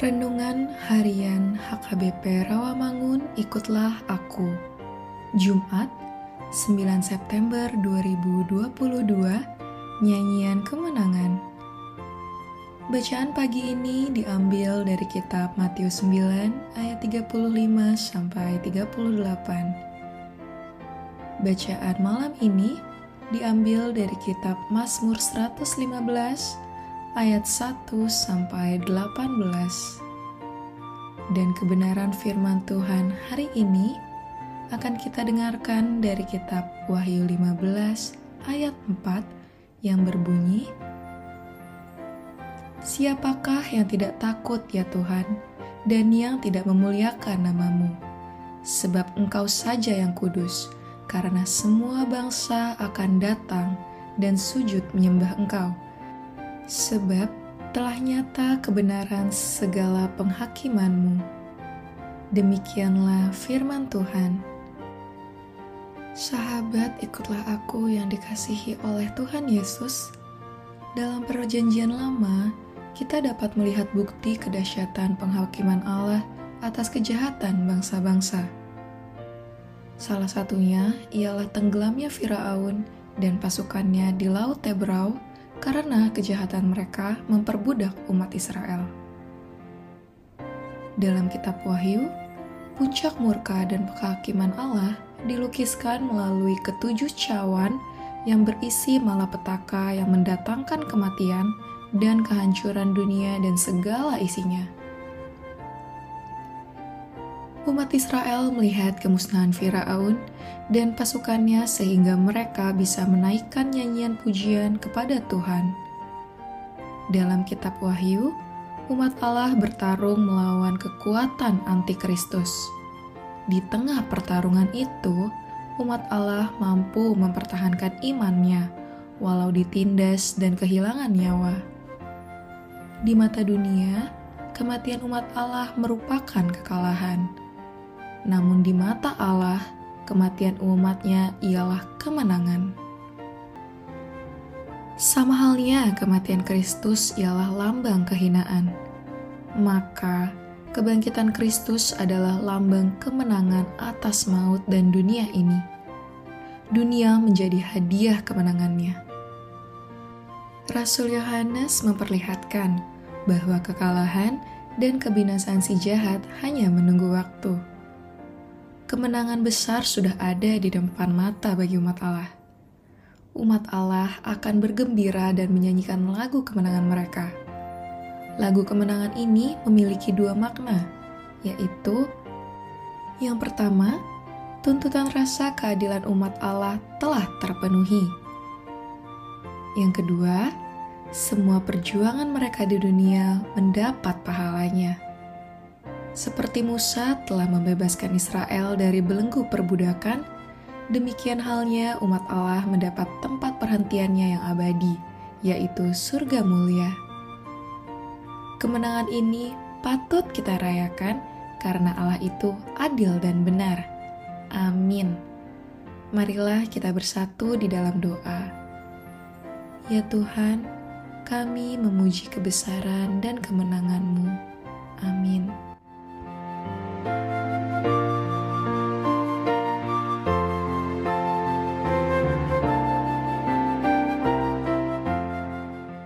Renungan Harian HKBP Rawamangun Ikutlah Aku. Jumat 9 September 2022 Nyanyian Kemenangan. Bacaan pagi ini diambil dari kitab Matius 9 ayat 35 sampai 38 Bacaan malam ini diambil dari kitab Mazmur 115 ayat 1 sampai 18. Dan kebenaran firman Tuhan hari ini akan kita dengarkan dari kitab Wahyu 15 ayat 4 yang berbunyi Siapakah yang tidak takut ya Tuhan dan yang tidak memuliakan namamu? Sebab engkau saja yang kudus, karena semua bangsa akan datang dan sujud menyembah engkau sebab telah nyata kebenaran segala penghakimanmu. Demikianlah firman Tuhan. Sahabat, ikutlah aku yang dikasihi oleh Tuhan Yesus. Dalam perjanjian lama, kita dapat melihat bukti kedahsyatan penghakiman Allah atas kejahatan bangsa-bangsa. Salah satunya ialah tenggelamnya Firaun dan pasukannya di Laut Tebrau karena kejahatan mereka memperbudak umat Israel. Dalam kitab Wahyu, puncak murka dan kehakiman Allah dilukiskan melalui ketujuh cawan yang berisi malapetaka yang mendatangkan kematian dan kehancuran dunia dan segala isinya. Umat Israel melihat kemusnahan Firaun dan pasukannya sehingga mereka bisa menaikkan nyanyian pujian kepada Tuhan. Dalam kitab Wahyu, umat Allah bertarung melawan kekuatan antikristus. Di tengah pertarungan itu, umat Allah mampu mempertahankan imannya walau ditindas dan kehilangan nyawa. Di mata dunia, kematian umat Allah merupakan kekalahan namun di mata Allah, kematian umatnya ialah kemenangan. Sama halnya kematian Kristus ialah lambang kehinaan. Maka, kebangkitan Kristus adalah lambang kemenangan atas maut dan dunia ini. Dunia menjadi hadiah kemenangannya. Rasul Yohanes memperlihatkan bahwa kekalahan dan kebinasaan si jahat hanya menunggu waktu kemenangan besar sudah ada di depan mata bagi umat Allah. Umat Allah akan bergembira dan menyanyikan lagu kemenangan mereka. Lagu kemenangan ini memiliki dua makna, yaitu yang pertama, tuntutan rasa keadilan umat Allah telah terpenuhi. Yang kedua, semua perjuangan mereka di dunia mendapat pahalanya seperti Musa telah membebaskan Israel dari belenggu perbudakan, demikian halnya umat Allah mendapat tempat perhentiannya yang abadi, yaitu surga mulia. Kemenangan ini patut kita rayakan karena Allah itu adil dan benar. Amin. Marilah kita bersatu di dalam doa. Ya Tuhan, kami memuji kebesaran dan kemenangan-Mu.